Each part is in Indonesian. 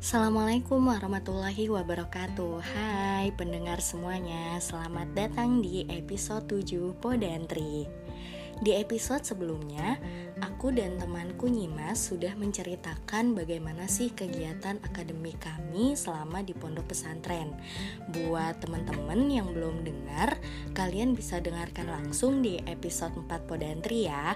Assalamualaikum warahmatullahi wabarakatuh. Hai pendengar semuanya Selamat datang di episode 7 Podantri Di episode sebelumnya Aku dan temanku Nyimas sudah menceritakan bagaimana sih kegiatan akademik kami selama di pondok pesantren. Buat teman-teman yang belum dengar Kalian bisa dengarkan langsung di episode 4 Podantri ya.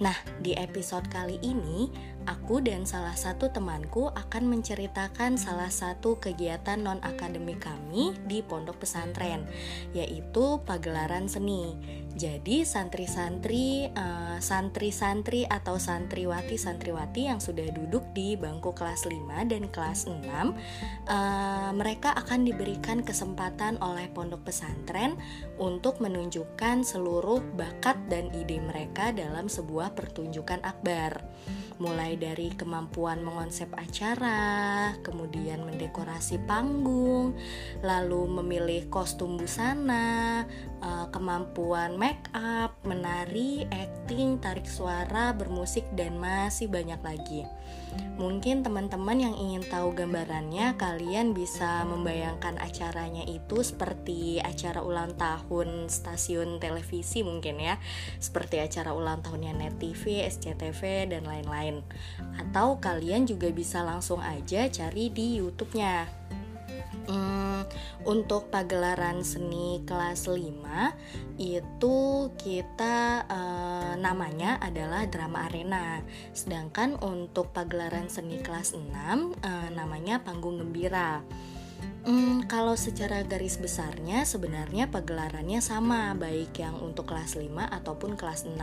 Nah, di episode kali ini, aku dan salah satu temanku akan menceritakan salah satu kegiatan non-akademik kami di pondok pesantren, yaitu pagelaran seni. Jadi santri-santri, uh, santri-santri atau santriwati-santriwati yang sudah duduk di bangku kelas 5 dan kelas 6, uh, eh, mereka akan diberikan kesempatan oleh pondok pesantren untuk menunjukkan seluruh bakat dan ide mereka dalam sebuah pertunjukan akbar mulai dari kemampuan mengonsep acara, kemudian mendekorasi panggung, lalu memilih kostum busana, eh, kemampuan make up, menari, acting, tarik suara, bermusik, dan masih banyak lagi. Mungkin teman-teman yang ingin tahu gambarannya, kalian bisa membayangkan acaranya itu seperti acara ulang tahun stasiun televisi mungkin ya, seperti acara ulang tahunnya Net TV, SCTV, dan lain-lain. Atau kalian juga bisa langsung aja cari di YouTube-nya. Hmm, untuk pagelaran seni kelas 5 itu kita uh, namanya adalah drama arena. Sedangkan untuk pagelaran seni kelas 6 uh, eh, namanya panggung gembira. Hmm, kalau secara garis besarnya sebenarnya pagelarannya sama baik yang untuk kelas 5 ataupun kelas 6.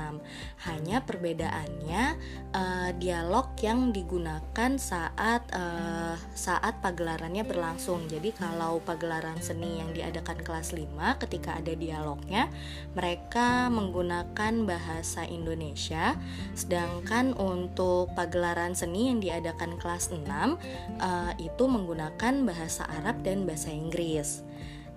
Hanya perbedaannya uh, dialog yang digunakan saat uh, saat pagelarannya berlangsung. Jadi kalau pagelaran seni yang diadakan kelas 5 ketika ada dialognya mereka menggunakan bahasa Indonesia sedangkan untuk pagelaran seni yang diadakan kelas 6 uh, itu menggunakan bahasa Arab dan bahasa Inggris.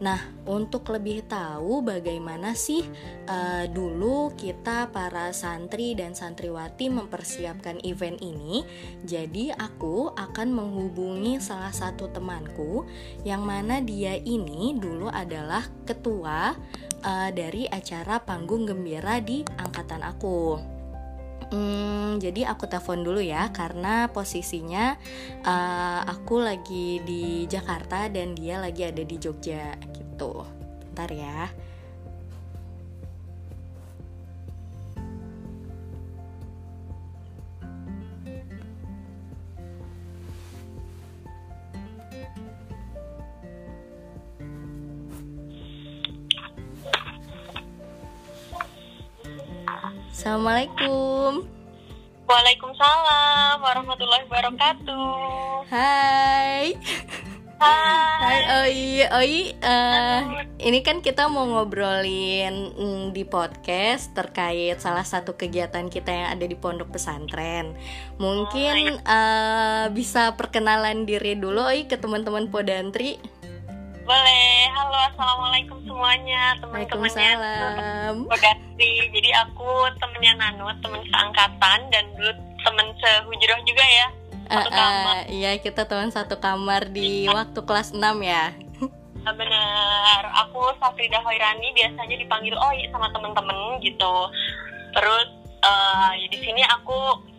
Nah, untuk lebih tahu bagaimana sih uh, dulu kita para santri dan santriwati mempersiapkan event ini, jadi aku akan menghubungi salah satu temanku yang mana dia ini dulu adalah ketua uh, dari acara panggung gembira di angkatan aku. Hmm, jadi aku telepon dulu ya karena posisinya uh, aku lagi di Jakarta dan dia lagi ada di Jogja gitu. Bentar ya. Assalamualaikum. Waalaikumsalam warahmatullahi wabarakatuh. Hai. Hai. Hai Oi, Oi. Uh, ini kan kita mau ngobrolin mm, di podcast terkait salah satu kegiatan kita yang ada di pondok pesantren. Mungkin uh, bisa perkenalan diri dulu Oi ke teman-teman Podantri. Boleh. Halo, assalamualaikum semuanya, teman-temannya. Podantri. Jadi aku temennya Nano, teman seangkatan dan dulu teman sehujrah juga ya. Satu uh, kamar. iya, kita teman satu kamar di ya. waktu kelas 6 ya. Nah, benar. Aku Safrida Hoirani biasanya dipanggil Oi sama temen-temen gitu. Terus uh, ya di sini aku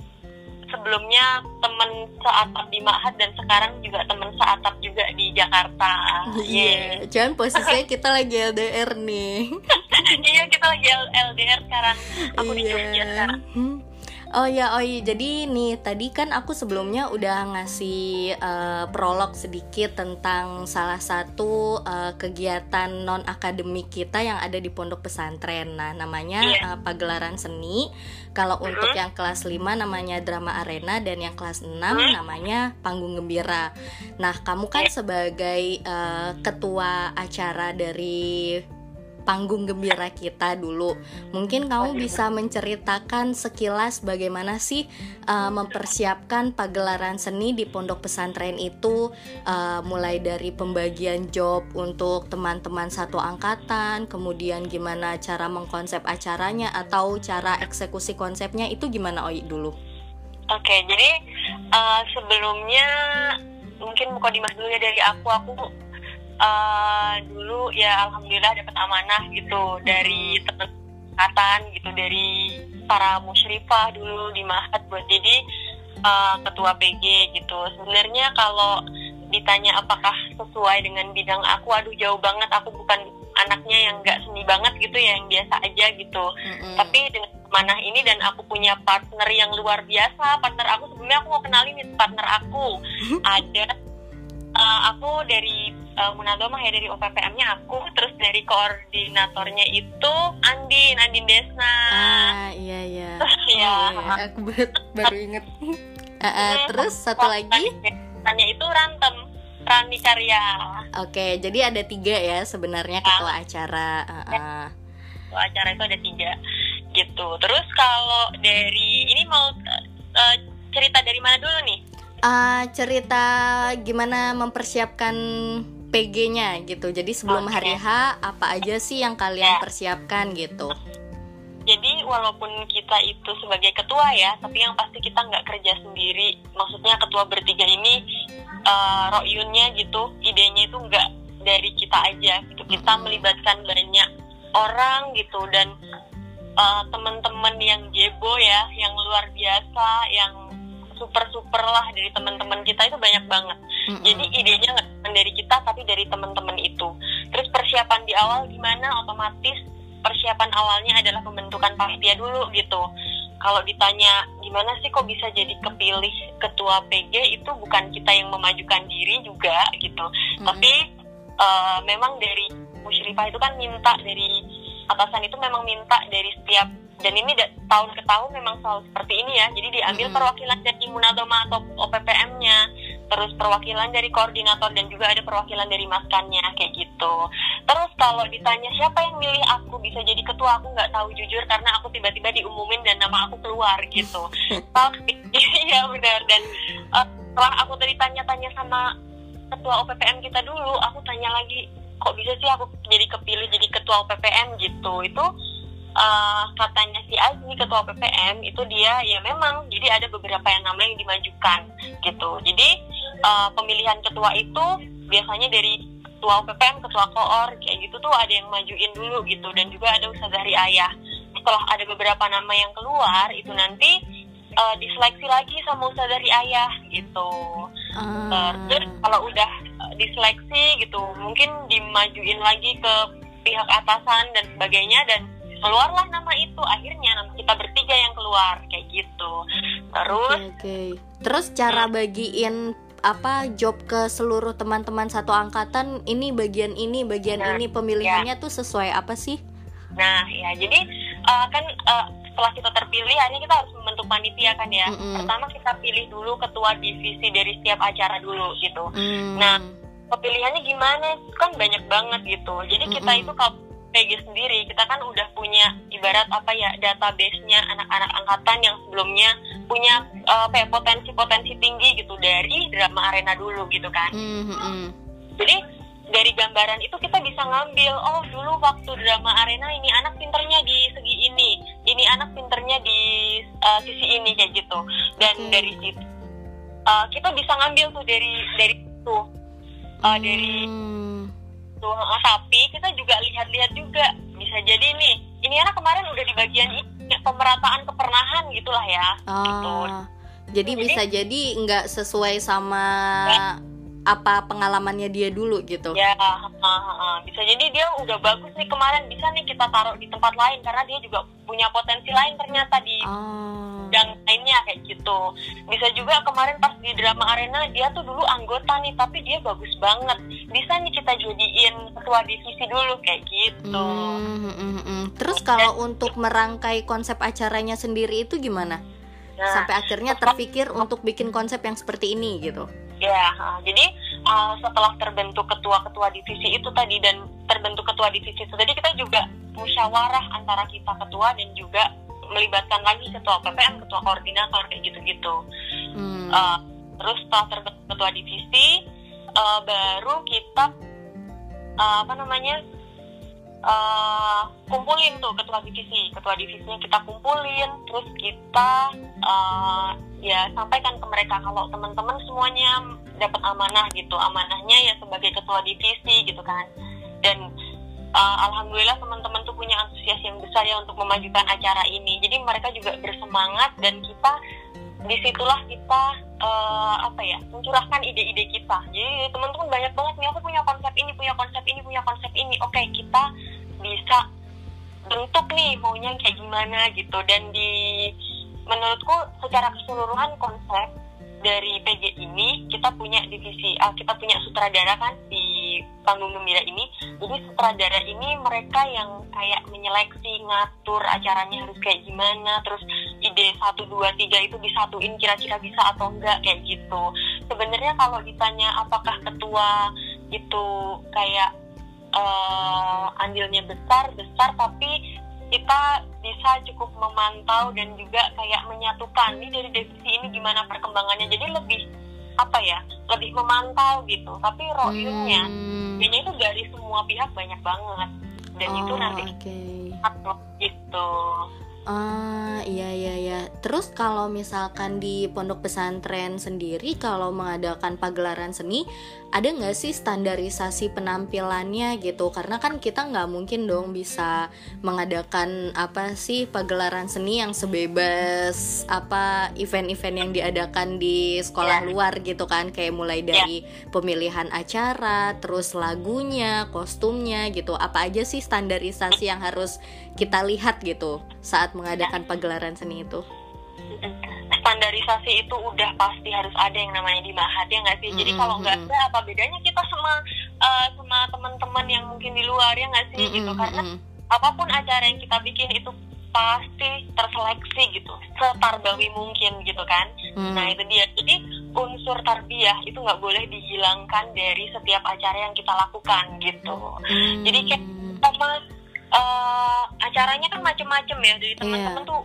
sebelumnya temen seatap di Ma'had dan sekarang juga temen seatap juga di Jakarta. Iya, yeah. jangan posisinya kita lagi LDR nih. iya, kita lagi LDR sekarang. Aku yeah. di Jogja sekarang. Hmm. Oh ya, oh iya. Jadi nih tadi kan aku sebelumnya udah ngasih uh, prolog sedikit tentang salah satu uh, kegiatan non akademik kita yang ada di pondok pesantren. Nah, namanya yeah. uh, pagelaran seni. Kalau uh -huh. untuk yang kelas 5 namanya drama arena dan yang kelas 6 uh -huh. namanya panggung gembira. Nah, kamu kan iya. sebagai uh, ketua acara dari panggung gembira kita dulu. Mungkin kamu bisa menceritakan sekilas bagaimana sih uh, mempersiapkan pagelaran seni di pondok pesantren itu, uh, mulai dari pembagian job untuk teman-teman satu angkatan, kemudian gimana cara mengkonsep acaranya atau cara eksekusi konsepnya itu gimana Oi dulu? Oke, jadi uh, sebelumnya mungkin mukadimah dulu ya dari aku aku uh, dulu ya alhamdulillah dapat amanah gitu dari teman gitu dari para musyrifah dulu di Mahat buat jadi uh, ketua PG gitu. Sebenarnya kalau ditanya apakah sesuai dengan bidang aku aduh jauh banget aku bukan anaknya yang nggak seni banget gitu ya yang biasa aja gitu. Mm-hmm. tapi dengan mana ini dan aku punya partner yang luar biasa partner aku sebelumnya aku mau kenalin nih partner aku. Ada uh, aku dari uh, Munagama ya dari OPPM-nya aku terus dari koordinatornya itu Andin Andin Desna. Ah iya iya. Ya oh, iya. aku baru, baru inget. Uh, uh, terus satu lagi? tanya itu Rantem Rani Karya. Oke jadi ada tiga ya sebenarnya ketua acara uh, uh. ketua acara itu ada tiga gitu. Terus kalau dari ini mau uh, cerita dari mana dulu nih uh, cerita gimana mempersiapkan PG-nya gitu. Jadi sebelum okay. hari H apa aja sih yang kalian yeah. persiapkan gitu? Jadi walaupun kita itu sebagai ketua ya, tapi yang pasti kita nggak kerja sendiri. Maksudnya ketua bertiga ini uh, royunnya gitu, idenya itu nggak dari kita aja gitu. Kita melibatkan banyak orang gitu dan uh, teman-teman yang jebo ya, yang luar biasa, yang super super lah dari teman-teman kita itu banyak banget. Mm-hmm. jadi idenya nggak dari kita tapi dari teman-teman itu. Terus persiapan di awal gimana? Otomatis persiapan awalnya adalah pembentukan panitia dulu gitu. Kalau ditanya gimana sih kok bisa jadi kepilih ketua PG itu bukan kita yang memajukan diri juga gitu. Mm-hmm. tapi uh, memang dari musyrifah itu kan minta dari atasan itu memang minta dari setiap dan ini tahun ke tahun memang selalu seperti ini ya. Jadi diambil hmm. perwakilan dari Munadoma atau OPPM-nya terus perwakilan dari koordinator dan juga ada perwakilan dari maskannya kayak gitu. Terus kalau ditanya siapa yang milih aku bisa jadi ketua? Aku nggak tahu jujur karena aku tiba-tiba diumumin dan nama aku keluar gitu. Tapi ya benar. Dan uh, setelah aku tadi tanya-tanya sama ketua OPPM kita dulu aku tanya lagi kok bisa sih aku jadi kepilih jadi ketua OPPM gitu. Itu uh, katanya si Aziz ketua PPM itu dia ya memang jadi ada beberapa yang nama yang dimajukan gitu. Jadi uh, pemilihan ketua itu biasanya dari ketua PPM ketua koor kayak gitu tuh ada yang majuin dulu gitu. Dan juga ada usaha dari ayah. Setelah ada beberapa nama yang keluar itu nanti uh, diseleksi lagi sama usaha dari ayah gitu. Uh. terus kalau udah diseleksi gitu mungkin dimajuin lagi ke pihak atasan dan sebagainya dan keluarlah nama itu akhirnya nama kita bertiga yang keluar kayak gitu terus okay, okay. terus cara hmm. bagiin apa job ke seluruh teman-teman satu angkatan ini bagian ini bagian nah, ini pemilihannya ya. tuh sesuai apa sih nah ya jadi uh, kan uh, setelah kita terpilih akhirnya kita harus membentuk panitia kan ya mm -hmm. pertama kita pilih dulu ketua divisi dari setiap acara dulu gitu mm. nah pemilihannya gimana kan banyak banget gitu jadi kita mm -hmm. itu kalau PG sendiri kita kan udah punya ibarat apa ya database-nya anak-anak angkatan yang sebelumnya punya uh, potensi-potensi tinggi gitu dari drama arena dulu gitu kan. Mm-hmm. Jadi dari gambaran itu kita bisa ngambil oh dulu waktu drama arena ini anak pinternya di segi ini, ini anak pinternya di uh, sisi ini kayak gitu. Dan okay. dari situ uh, kita bisa ngambil tuh dari dari itu uh, mm. dari gitu tapi kita juga lihat-lihat juga. Bisa jadi nih ini anak kemarin udah di bagian ini pemerataan kepernahan gitulah ya. Oh, gitu. jadi, jadi bisa jadi nggak sesuai sama ya apa pengalamannya dia dulu gitu? Ya uh, uh, bisa jadi dia udah bagus nih kemarin. Bisa nih kita taruh di tempat lain karena dia juga punya potensi lain ternyata di oh. dan lainnya kayak gitu. Bisa juga kemarin pas di drama arena dia tuh dulu anggota nih tapi dia bagus banget. Bisa nih kita jadiin ketua divisi dulu kayak gitu. Mm, mm, mm, mm. terus kalau untuk merangkai konsep acaranya sendiri itu gimana? Nah, sampai akhirnya terpikir untuk bikin konsep yang seperti ini gitu Ya, jadi uh, setelah terbentuk ketua-ketua divisi itu tadi dan terbentuk ketua divisi itu tadi kita juga musyawarah antara kita ketua dan juga melibatkan lagi ketua PPM, ketua koordinator kayak gitu-gitu. Hmm. Uh, terus setelah terbentuk ketua divisi, uh, baru kita uh, apa namanya uh, kumpulin tuh ketua divisi, ketua divisinya kita kumpulin, terus kita uh, ya sampaikan ke mereka kalau teman-teman semuanya dapat amanah gitu. Amanahnya ya sebagai ketua divisi gitu kan. Dan uh, alhamdulillah teman-teman tuh punya antusias yang besar ya untuk memajukan acara ini. Jadi mereka juga bersemangat dan kita di situlah kita uh, apa ya mencurahkan ide-ide kita. Jadi teman-teman banyak banget nih aku punya konsep ini punya konsep ini punya konsep ini. Oke kita bisa bentuk nih maunya kayak gimana gitu. Dan di menurutku secara keseluruhan konsep dari PG ini kita punya divisi uh, kita punya sutradara kan di panggung gembira ini jadi sutradara ini mereka yang kayak menyeleksi ngatur acaranya harus kayak gimana terus ide satu dua tiga itu disatuin kira-kira bisa atau enggak kayak gitu. Sebenarnya kalau ditanya apakah ketua itu kayak uh, andilnya besar besar tapi kita bisa cukup memantau dan juga kayak menyatukan nih dari divisi ini gimana perkembangannya. Jadi lebih apa ya lebih memantau gitu tapi royunnya hmm. kayaknya itu dari semua pihak banyak banget dan oh, itu nanti okay. gitu Ah iya iya iya. Terus kalau misalkan di pondok pesantren sendiri kalau mengadakan pagelaran seni ada nggak sih standarisasi penampilannya gitu? Karena kan kita nggak mungkin dong bisa mengadakan apa sih pagelaran seni yang sebebas apa event-event yang diadakan di sekolah yeah. luar gitu kan? Kayak mulai iya. dari yeah. pemilihan acara, terus lagunya, kostumnya gitu. Apa aja sih standarisasi yang harus kita lihat gitu saat mengadakan pagelaran seni itu? Standarisasi itu udah pasti harus ada yang namanya di Mahat ya nggak sih? Mm -hmm. Jadi kalau nggak ada apa bedanya kita sama uh, sama teman-teman yang mungkin di luar ya nggak sih mm -hmm. gitu? Karena apa pun acara yang kita bikin itu pasti terseleksi gitu setarbawi mungkin gitu kan hmm. nah itu dia jadi unsur tarbiyah itu nggak boleh dihilangkan dari setiap acara yang kita lakukan gitu hmm. jadi kayak sama uh, acaranya kan macem-macem ya dari teman-teman yeah. tuh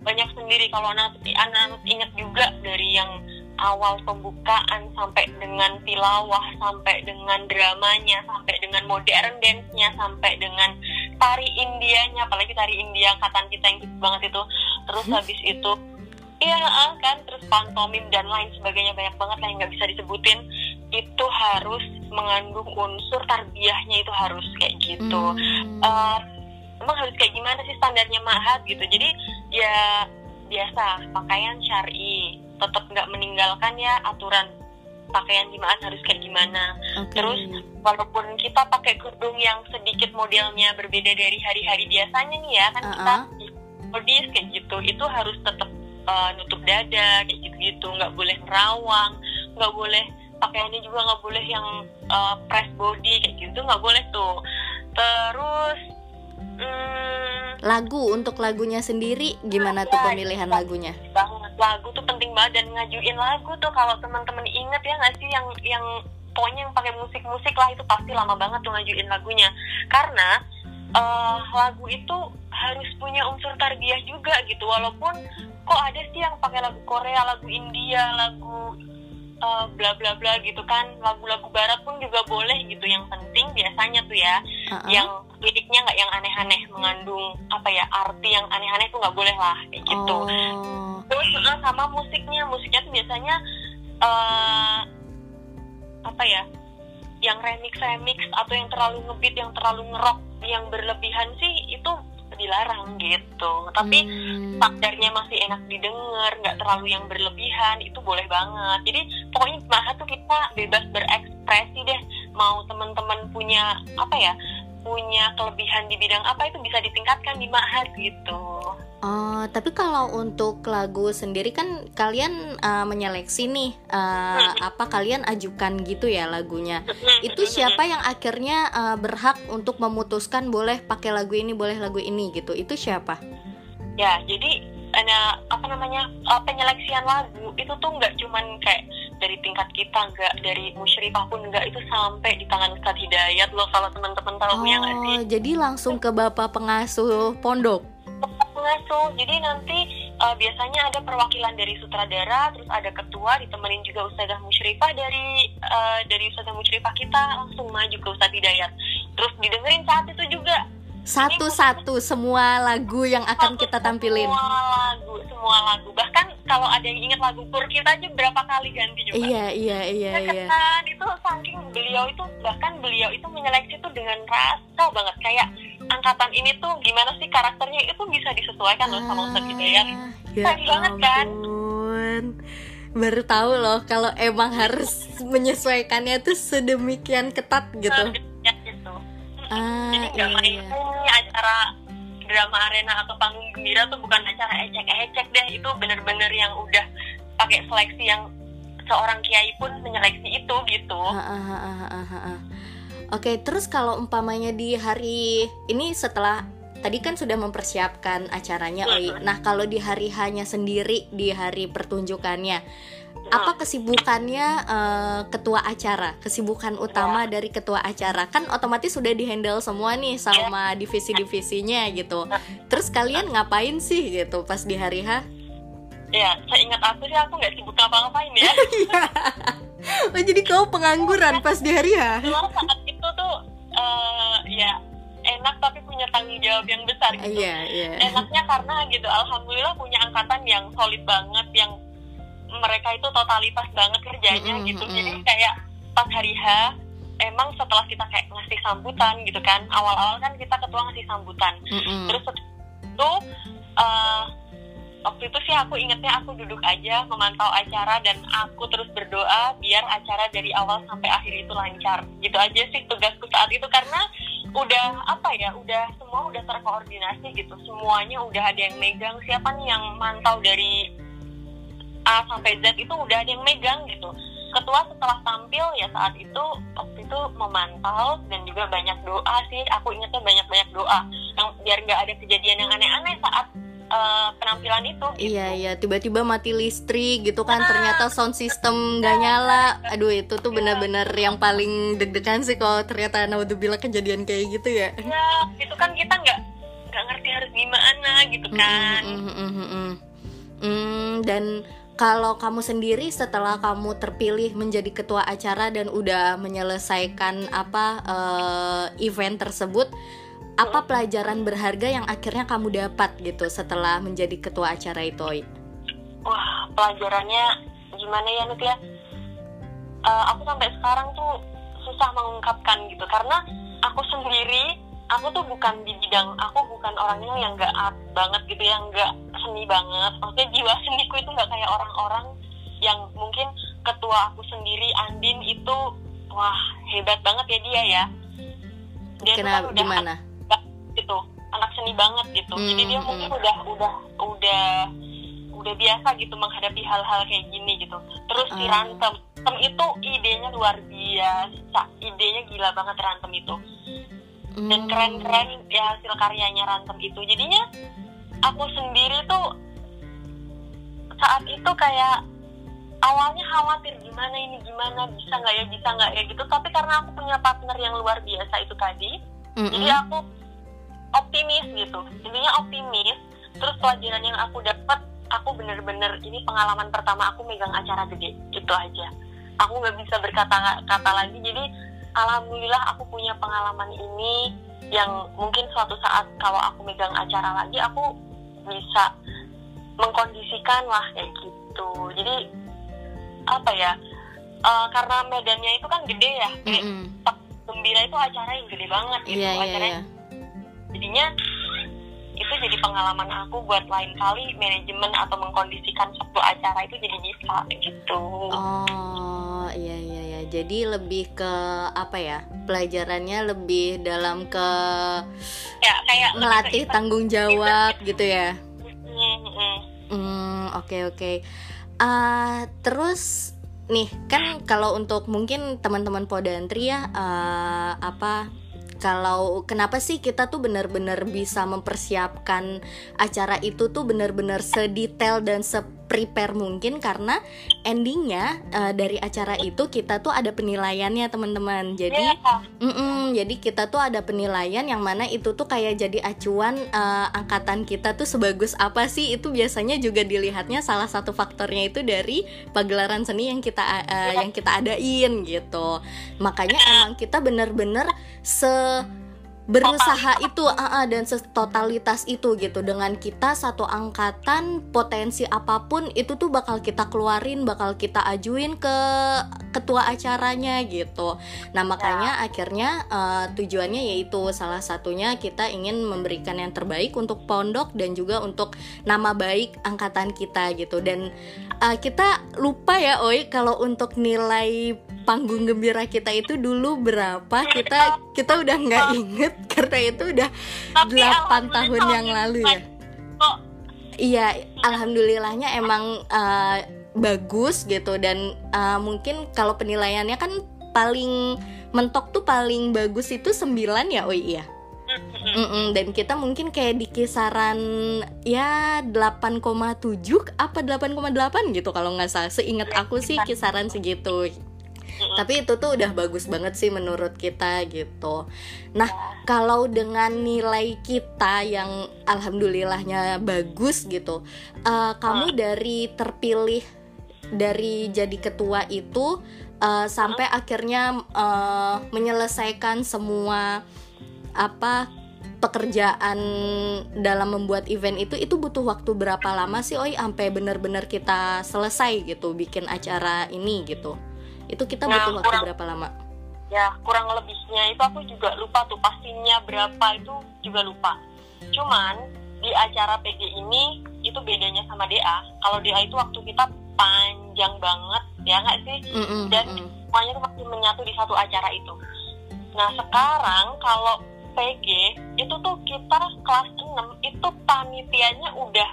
banyak sendiri kalau anak anak ingat juga dari yang awal pembukaan sampai dengan tilawah sampai dengan dramanya sampai dengan modern dance-nya sampai dengan tari Indianya apalagi tari India angkatan kita yang gitu banget itu terus hmm. habis itu iya kan terus pantomim dan lain sebagainya banyak banget lah yang nggak bisa disebutin itu harus mengandung unsur tarbiyahnya itu harus kayak gitu hmm. uh, emang harus kayak gimana sih standarnya mahat gitu jadi ya biasa pakaian syari tetap nggak meninggalkan ya aturan pakaian jemaat harus kayak gimana okay. terus walaupun kita pakai kerudung yang sedikit modelnya berbeda dari hari-hari biasanya nih ya kan uh -uh. kita modis kayak gitu itu harus tetap uh, nutup dada kayak gitu-gitu nggak boleh nerawang nggak boleh pakaiannya juga nggak boleh yang uh, press body kayak gitu nggak boleh tuh. Terus hmm, lagu untuk lagunya sendiri gimana ya, tuh pemilihan ya, lagunya? banget. Lagu tuh penting banget dan ngajuin lagu tuh kalau teman-teman inget ya nggak sih yang yang pokoknya yang pakai musik-musik lah itu pasti lama banget tuh ngajuin lagunya. Karena uh, lagu itu harus punya unsur tarbiyah juga gitu. Walaupun kok ada sih yang pakai lagu Korea lagu India lagu uh, bla bla bla gitu kan lagu-lagu barat pun juga boleh gitu yang penting biasanya tuh ya uh-uh. yang liriknya nggak yang aneh-aneh mengandung apa ya arti yang aneh-aneh tuh nggak boleh lah kayak gitu oh. terus sama musiknya musiknya tuh biasanya uh, apa ya yang remix remix atau yang terlalu ngebeat yang terlalu ngerok yang berlebihan sih itu dilarang gitu tapi hmm. standarnya masih enak didengar nggak terlalu yang berlebihan itu boleh banget jadi pokoknya maha tuh kita bebas berekspresi deh mau teman-teman punya apa ya punya kelebihan di bidang apa itu bisa ditingkatkan di Mahat gitu. Oh, tapi kalau untuk lagu sendiri kan kalian uh, menyeleksi nih uh, apa kalian ajukan gitu ya lagunya. Itu siapa yang akhirnya uh, berhak untuk memutuskan boleh pakai lagu ini, boleh lagu ini gitu. Itu siapa? Ya, jadi ada apa namanya uh, penyeleksian lagu itu tuh nggak cuman kayak dari tingkat kita nggak dari musyrifah pun nggak itu sampai di tangan Ustadz Hidayat loh kalau teman-teman tahu oh, ya nggak sih jadi langsung ke bapak pengasuh pondok pengasuh jadi nanti uh, biasanya ada perwakilan dari sutradara terus ada ketua ditemenin juga Ustazah Musyrifah dari uh, dari Ustazah Musyrifah kita langsung maju ke Ustadz Hidayat terus didengerin saat itu juga satu-satu semua lagu yang akan Satu- kita tampilin. Semua lagu, semua lagu. Bahkan kalau ada yang ingat lagu Pur kita aja berapa kali ganti juga. Iya, iya, iya, Ya iya. kan itu saking beliau itu bahkan beliau itu menyeleksi itu dengan rasa banget kayak angkatan ini tuh gimana sih karakternya itu bisa disesuaikan loh sama Ustadz Hidayat. Ah, ya Keren banget kan? Baru tahu loh kalau emang harus menyesuaikannya tuh sedemikian ketat gitu. Ya, gitu. Ah, Jadi nggak main iya. ini acara drama arena atau panggung gembira tuh bukan acara ecek-ecek deh itu bener-bener yang udah pakai seleksi yang seorang kiai pun menyeleksi itu gitu. Ah, ah, ah, ah, ah, ah. Oke, terus kalau umpamanya di hari ini setelah tadi kan sudah mempersiapkan acaranya, Oi. Nah, kalau di hari hanya sendiri di hari pertunjukannya, apa kesibukannya eh, ketua acara? Kesibukan utama dari ketua acara kan otomatis sudah dihandle semua nih sama divisi-divisinya gitu. Terus kalian ngapain sih gitu pas di hari H? Ya, seingat aku sih aku nggak sibuk ngapa-ngapain ya. Oh, jadi kau pengangguran pas di hari H? Cuma eh, ya enak tapi punya tanggung jawab yang besar gitu. Iya, iya. Enaknya karena gitu, alhamdulillah punya angkatan yang solid banget, yang mereka itu totalitas banget kerjanya Mm-mm, gitu. mm-mm. Jadi kayak pas hari H, emang setelah kita kayak ngasih sambutan gitu kan, awal-awal kan kita ketua ngasih sambutan. Mm-mm. Terus setelah itu eh, waktu itu sih aku ingetnya aku duduk aja memantau acara dan aku terus berdoa biar acara dari awal sampai akhir itu lancar. Gitu aja sih tugasku saat itu karena udah apa ya, udah semua udah terkoordinasi gitu. Semuanya udah ada yang megang. Siapa nih yang mantau dari A sampai Z itu udah ada yang megang gitu. Ketua setelah tampil ya saat itu waktu itu memantau dan juga banyak doa sih. Aku ingetnya banyak-banyak doa yang biar nggak ada kejadian yang aneh-aneh saat eh, penampilan itu. Gitu. Iya iya tiba-tiba mati listrik gitu kan ternyata sound system nggak nyala aduh itu tuh benar-benar yang paling deg-degan sih kalau ternyata naudzubillah kejadian kayak gitu ya Ya, itu kan kita nggak nggak ngerti harus gimana gitu kan. Mm, mm, mm, mm, mm. Hmm, dan kalau kamu sendiri setelah kamu terpilih menjadi ketua acara dan udah menyelesaikan apa eh, event tersebut apa pelajaran berharga yang akhirnya kamu dapat gitu setelah menjadi ketua acara itu? Wah, pelajarannya gimana ya Nut ya? Eh, aku sampai sekarang tuh susah mengungkapkan gitu karena aku sendiri aku tuh bukan di bidang aku bukan orangnya yang nggak art banget gitu yang nggak seni banget maksudnya jiwa seniku itu nggak kayak orang-orang yang mungkin ketua aku sendiri Andin itu wah hebat banget ya dia ya dia tuh kan Kenapa udah gimana? Gitu. Anak seni banget gitu. Hmm, jadi dia hmm. mungkin udah udah udah udah biasa gitu menghadapi hal-hal kayak gini gitu. Terus si Ah. rantem. Rantem itu idenya luar biasa. Idenya gila banget rantem itu. Dan Hmm. keren-keren ya hasil karyanya rantem itu. Jadinya aku sendiri tuh saat itu kayak awalnya khawatir gimana ini gimana? Bisa nggak ya? Bisa nggak? Ya gitu. Tapi karena aku punya partner yang luar biasa itu tadi Mm-mm. jadi aku optimis gitu. Intinya optimis. Terus pelajaran yang aku dapat aku bener-bener ini pengalaman pertama aku megang acara gede itu aja. Aku nggak bisa berkata kata lagi. Jadi alhamdulillah aku punya pengalaman ini yang mungkin suatu saat kalau aku megang acara lagi aku bisa mengkondisikan lah kayak gitu. Jadi apa ya eh, karena medannya itu kan gede ya gede Mm-mm. gembira itu acara yang gede banget gitu. Iya acaranya iya. Jadinya itu jadi pengalaman aku buat lain kali manajemen atau mengkondisikan suatu acara itu jadi bisa gitu Oh iya iya ya. Jadi lebih ke apa ya? Pelajarannya lebih dalam ke ya kayak ngelatih ke- tanggung jawab gitu ya. Mm, mm. Hmm oke oke. Ah, terus nih kan kalau untuk mungkin teman-teman Podantri ya eh, apa kalau kenapa sih kita tuh benar-benar bisa mempersiapkan acara itu tuh benar-benar sedetail dan se-prepare mungkin karena endingnya eh, dari acara itu kita tuh ada penilaiannya teman-teman. Jadi Iya, Mm-mm, jadi kita tuh ada penilaian yang mana itu tuh kayak jadi acuan eh, angkatan kita tuh sebagus apa sih? Itu biasanya juga dilihatnya salah satu faktornya itu dari pagelaran seni yang kita eh, yang kita adain gitu. Makanya emang kita bener-bener se berusaha itu uh, uh, dan totalitas itu gitu. Dengan kita satu angkatan potensi apa pun itu tuh bakal kita keluarin bakal kita ajuin ke ketua acaranya gitu. Nah makanya ya. akhirnya uh, tujuannya yaitu salah satunya kita ingin memberikan yang terbaik untuk pondok dan juga untuk nama baik angkatan kita gitu. Dan uh, kita lupa ya Oi kalau untuk nilai panggung gembira kita itu dulu berapa? Kita kita udah nggak inget karena itu udah delapan tahun yang lalu ya. iya alhamdulillahnya emang uh, bagus gitu dan uh, mungkin kalau penilaiannya kan paling mentok tuh paling bagus itu 9 ya oh iya? Mm -mm, dan kita mungkin kayak di kisaran ya 8,7 apa 8,8 gitu kalau nggak salah. Seingat aku sih kisaran segitu tapi itu tuh udah bagus banget sih menurut kita gitu. Nah kalau dengan nilai kita yang alhamdulillahnya bagus gitu uh, kamu dari terpilih dari jadi ketua itu uh, sampai akhirnya uh, menyelesaikan semua apa pekerjaan dalam membuat event itu itu butuh waktu berapa lama sih oi sampai benar-benar kita selesai gitu bikin acara ini gitu itu kita nah, butuh waktu kurang, berapa lama? Ya kurang lebihnya itu aku juga lupa tuh pastinya berapa itu juga lupa. Cuman di acara PG ini itu bedanya sama DA kalau DA itu waktu kita panjang banget ya nggak sih? Mm -mm, dan mm -mm. semuanya tuh masih menyatu di satu acara itu. Nah sekarang kalau PG itu tuh kita kelas 6 itu panitianya udah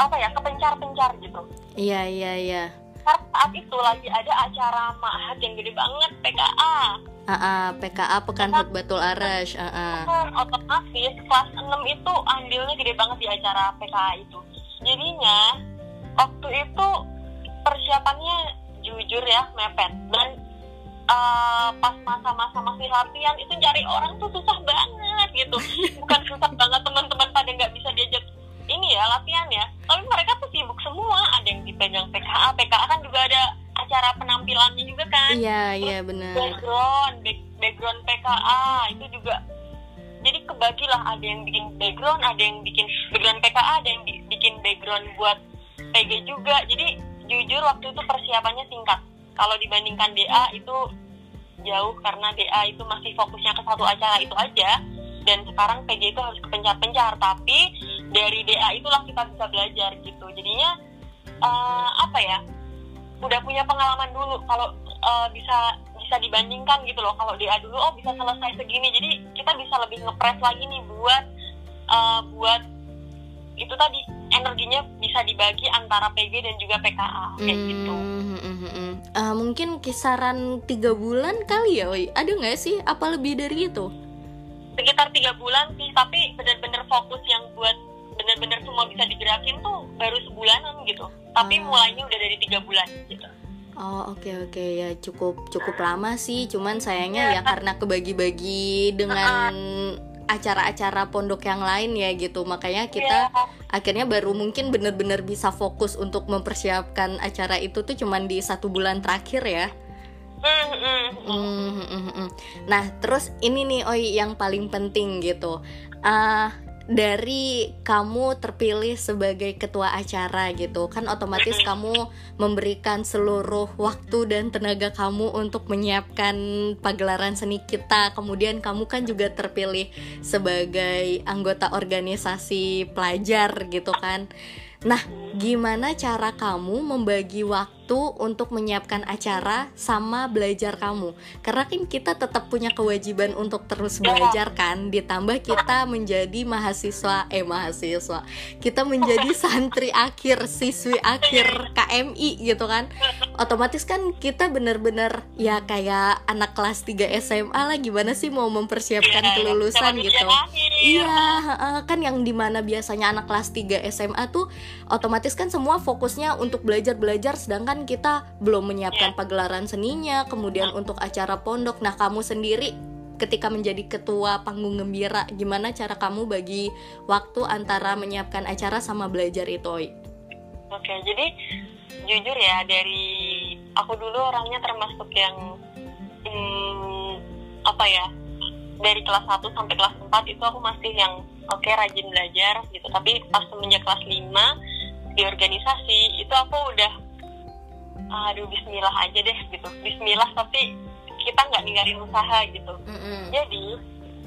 apa ya kepencar-pencar gitu. Iya iya iya karena saat itu lagi ada acara mahat yang gede banget PKA Uh, uh, PKA Pekan Hut Batul Arash uh, uh. otomatis kelas 6 itu andilnya gede banget di acara PKA itu. Jadinya waktu itu persiapannya jujur ya mepet. Dan uh, pas masa-masa masih latihan itu cari orang tuh susah banget gitu. Bukan susah banget teman-teman pada nggak bisa diajak ini ya latihan ya. Tapi mereka tuh sibuk semua. Ada yang dipegang PKA PKA kan juga ada acara penampilannya juga kan. Iya iya benar. background back, background PKA itu juga. Jadi kebagi lah ada yang bikin background ada yang bikin background PKA ada yang bikin background buat PG juga. Jadi jujur waktu itu persiapannya singkat. Kalau dibandingkan DA itu jauh karena DA itu masih fokusnya ke satu acara itu aja. Dan sekarang PG itu harus kepencar-pencar. Tapi dari DA itulah kita bisa belajar gitu jadinya uh, apa ya udah punya pengalaman dulu kalau uh, bisa bisa dibandingkan gitu loh kalau DA dulu oh bisa selesai segini jadi kita bisa lebih ngepres lagi nih buat uh, buat itu tadi energinya bisa dibagi antara PG dan juga PKA kayak hmm, gitu. Uh, mungkin kisaran tiga bulan kali ya, Oi. Ada nggak sih? Apa lebih dari itu? sekitar tiga bulan sih tapi benar-benar fokus yang buat benar-benar semua bisa digerakin tuh baru sebulanan gitu. Tapi hmm. mulainya udah dari tiga bulan gitu. Oh oke okay, oke. Okay. ya cukup cukup lama sih. Cuman sayangnya ya, ya karena kebagi-bagi dengan acara-acara pondok yang lain ya gitu. Makanya kita ya. akhirnya baru mungkin benar-benar bisa fokus untuk mempersiapkan acara itu tuh cuman di satu bulan terakhir ya. Mm, nah, terus ini nih, Oi, yang paling penting gitu. Uh, dari kamu terpilih sebagai ketua acara gitu. Kan otomatis kamu memberikan seluruh waktu dan tenaga kamu untuk menyiapkan pagelaran seni kita. Kemudian kamu kan juga terpilih sebagai anggota organisasi pelajar gitu kan. Nah gimana cara kamu membagi waktu waktu untuk menyiapkan acara sama belajar kamu. Karena kan kita tetap punya kewajiban untuk terus iya. belajar kan ditambah kita menjadi mahasiswa eh mahasiswa. Kita menjadi santri akhir siswi akhir KMI gitu kan. Otomatis kan kita bener-bener ya kayak anak kelas 3 SMA lah gimana sih mau mempersiapkan iya, kelulusan gitu. iya kan yang di mana biasanya anak kelas 3 SMA tuh otomatis kan semua fokusnya untuk belajar-belajar sedangkan kita belum menyiapkan yeah. pagelaran seninya, kemudian untuk acara pondok. Nah, kamu sendiri ketika menjadi ketua panggung gembira, gimana cara kamu bagi waktu antara menyiapkan acara sama belajar itu, Oi? Oke, jadi jujur ya dari aku dulu orangnya termasuk yang hmm, apa ya dari kelas 1 sampai kelas 4 itu aku masih yang oke okay, rajin belajar gitu tapi pas semenjak kelas 5 di organisasi itu aku udah aduh bismillah aja deh gitu. Bismillah tapi kita nggak ninggalin usaha gitu. Mm -hmm. jadi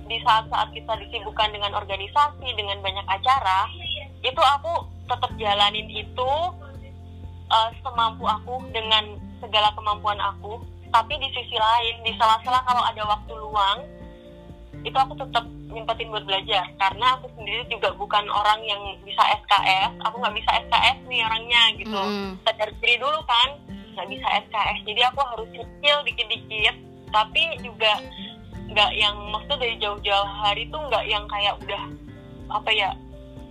di saat-saat kita disibukkan dengan organisasi dengan banyak acara itu aku tetap jalanin itu uh, semampu aku dengan segala kemampuan aku. Tapi di sisi lain di sela-sela kalau ada waktu luang itu aku tetap nyempetin buat belajar. Karena aku sendiri juga bukan orang yang bisa SKS aku nggak bisa SKS nih orangnya gitu. Mm. sadar diri dulu kan nggak bisa SKS jadi aku harus nyicil dikit-dikit. Tapi juga nggak yang maksudnya dari jauh-jauh hari tuh nggak yang kayak udah apa ya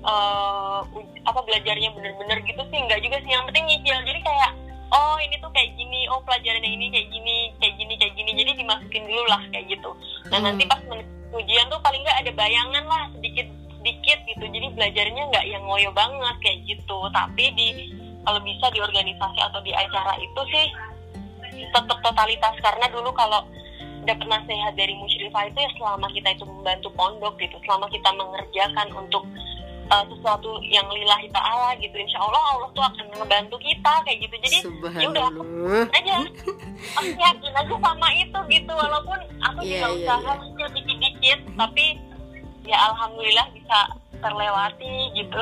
uh, apa belajarnya bener-bener gitu sih. Nggak juga sih. Yang penting nyicil. Jadi kayak oh ini tuh kayak gini. Oh pelajarannya ini kayak gini kayak gini kayak gini. Jadi dimasukin dulu lah kayak gitu. Nah hmm. nanti pas ujian tuh paling nggak ada bayangan lah sedikit sedikit gitu. Jadi belajarnya nggak yang ngoyo banget kayak gitu. Tapi di kalau bisa di organisasi atau di acara itu sih tetap totalitas. Karena dulu kalau dapat nasihat dari musyrifah itu ya selama kita itu membantu pondok gitu. Selama kita mengerjakan untuk uh, sesuatu yang lillahi ta'ala gitu. Insya Allah Allah tuh akan ngebantu kita kayak gitu. Jadi ya udah aja. Aku yakin aja sama itu gitu. Walaupun aku yeah, juga yeah, usaha yeah. dikit-dikit tapi ya alhamdulillah bisa terlewati gitu.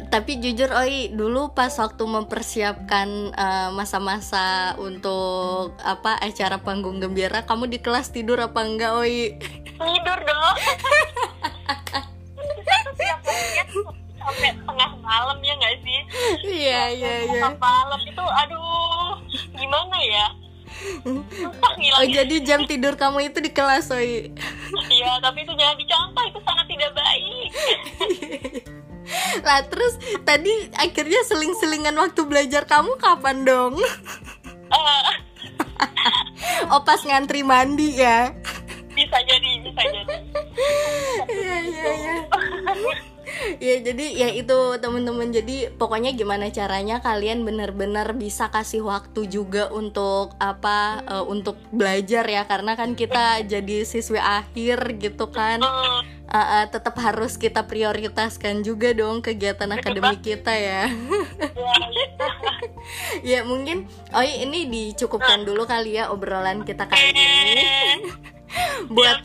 Tapi jujur Oi dulu pas waktu mempersiapkan eh, masa-masa uh, untuk apa acara panggung gembira kamu di kelas tidur apa enggak Oi? Tidur dong sampai tengah malam ya nggak sih iya iya iya malam itu aduh gimana ya oh jadi jam tidur kamu itu di kelas Oi iya tapi itu jangan dicontoh itu sangat tidak baik lah terus tadi akhirnya seling-selingan waktu belajar kamu kapan dong? Uh. oh pas ngantri mandi ya? Bisa jadi, bisa jadi. Iya iya iya. ya jadi ya itu teman-teman. Jadi pokoknya gimana caranya kalian benar-benar bisa kasih waktu juga untuk apa uh, untuk belajar ya. Karena kan kita jadi siswi akhir gitu kan. Uh, uh, tetap harus kita prioritaskan juga dong kegiatan akademik kita ya. Ya mungkin oh ini dicukupkan dulu kali ya obrolan kita kali ini buat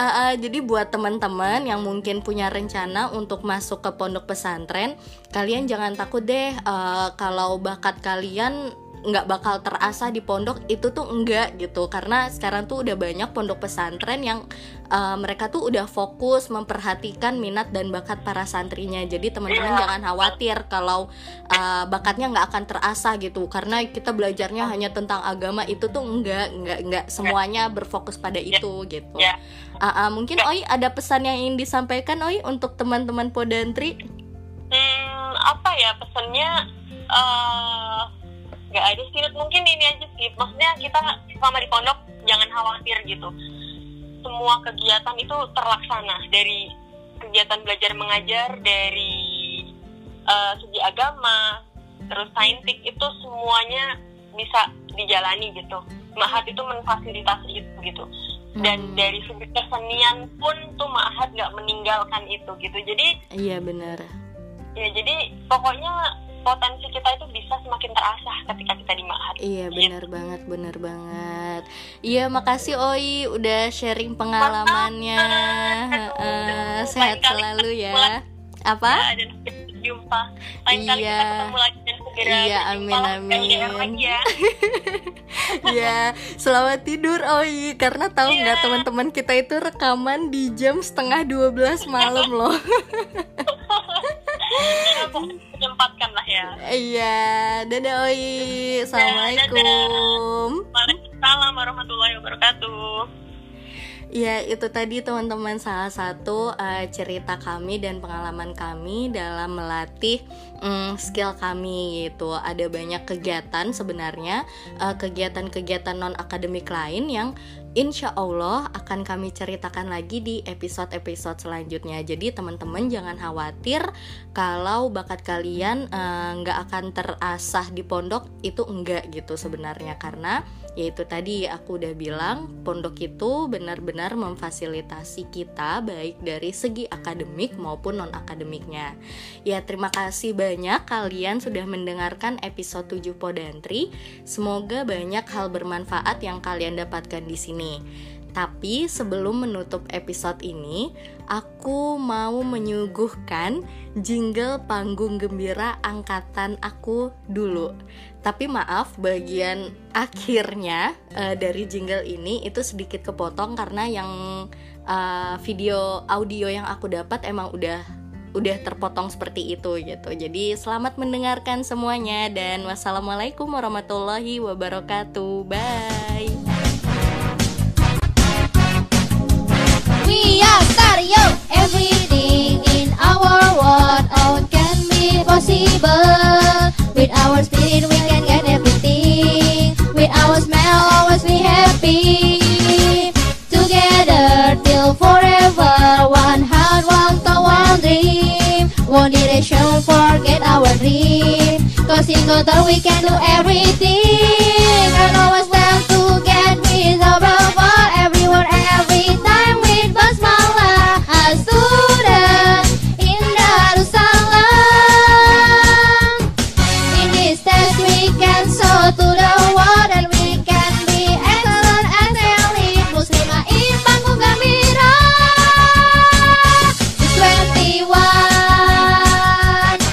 Uh, uh, jadi buat teman-teman yang mungkin punya rencana untuk masuk ke pondok pesantren kalian jangan takut deh uh, kalau bakat kalian nggak bakal terasa di pondok itu tuh enggak gitu. Karena sekarang tuh udah banyak pondok pesantren yang uh, mereka tuh udah fokus memperhatikan minat dan bakat para santrinya. Jadi teman-teman yeah. jangan khawatir kalau uh, bakatnya nggak akan terasa gitu. Karena kita belajarnya hanya tentang agama itu tuh enggak enggak enggak semuanya berfokus pada iya. itu gitu. Yeah. uh, uh, mungkin Oi ada pesan yang ingin disampaikan Oi untuk teman-teman Podantri? Hmm, apa ya pesannya? Uh nggak ada sih mungkin ini aja sih maksudnya kita selama di pondok jangan khawatir gitu. Semua kegiatan itu terlaksana. Dari kegiatan belajar mengajar dari uh, segi agama terus saintik itu semuanya bisa dijalani gitu. Mahat itu memfasilitasi itu gitu. Dan hmm. dari segi kesenian pun tuh Mahat nggak meninggalkan itu gitu. Jadi iya benar. Ya jadi pokoknya potensi kita itu bisa semakin terasah ketika kita di Mahat. Iya benar gitu. banget, benar banget. Iya makasih Oi udah sharing pengalamannya. Uh, sehat selalu ya. Apa? Ya, dan jumpa. Lain iya. kali kita ketemu lagi dan segera Iya, amin amin. ya. ya, selamat tidur Oi karena tahu nggak yeah. teman-teman kita itu rekaman di jam setengah 12 malam loh. menyempatkan lah ya. Iya. Dadah oi. Assalamualaikum. Waalaikumsalam warahmatullahi wabarakatuh Ya itu tadi teman-teman salah satu uh, cerita kami dan pengalaman kami dalam melatih um, skill kami gitu. Ada banyak kegiatan sebenarnya uh, kegiatan-kegiatan non akademik lain yang insya Allah akan kami ceritakan lagi di episode-episode selanjutnya. Jadi teman-teman jangan khawatir kalau bakat kalian eh, nggak uh, akan terasah di pondok itu enggak gitu sebenarnya karena yaitu tadi aku udah bilang pondok itu benar-benar memfasilitasi kita baik dari segi akademik maupun non akademiknya. Ya terima kasih banyak kalian sudah mendengarkan episode 7 Podantri. Semoga banyak hal bermanfaat yang kalian dapatkan di sini. Tapi sebelum menutup episode ini, aku mau menyuguhkan jingle panggung gembira angkatan aku dulu. Tapi maaf, bagian akhirnya uh, dari jingle ini itu sedikit kepotong karena yang uh, video audio yang aku dapat emang udah udah terpotong seperti itu gitu. Jadi selamat mendengarkan semuanya dan wassalamualaikum warahmatullahi wabarakatuh. Bye. With our spirit we can get everything. With our smile always be happy. Together till forever. One heart, one thought, one dream. One direction, forget our dream. Cause in together we can do everything. And always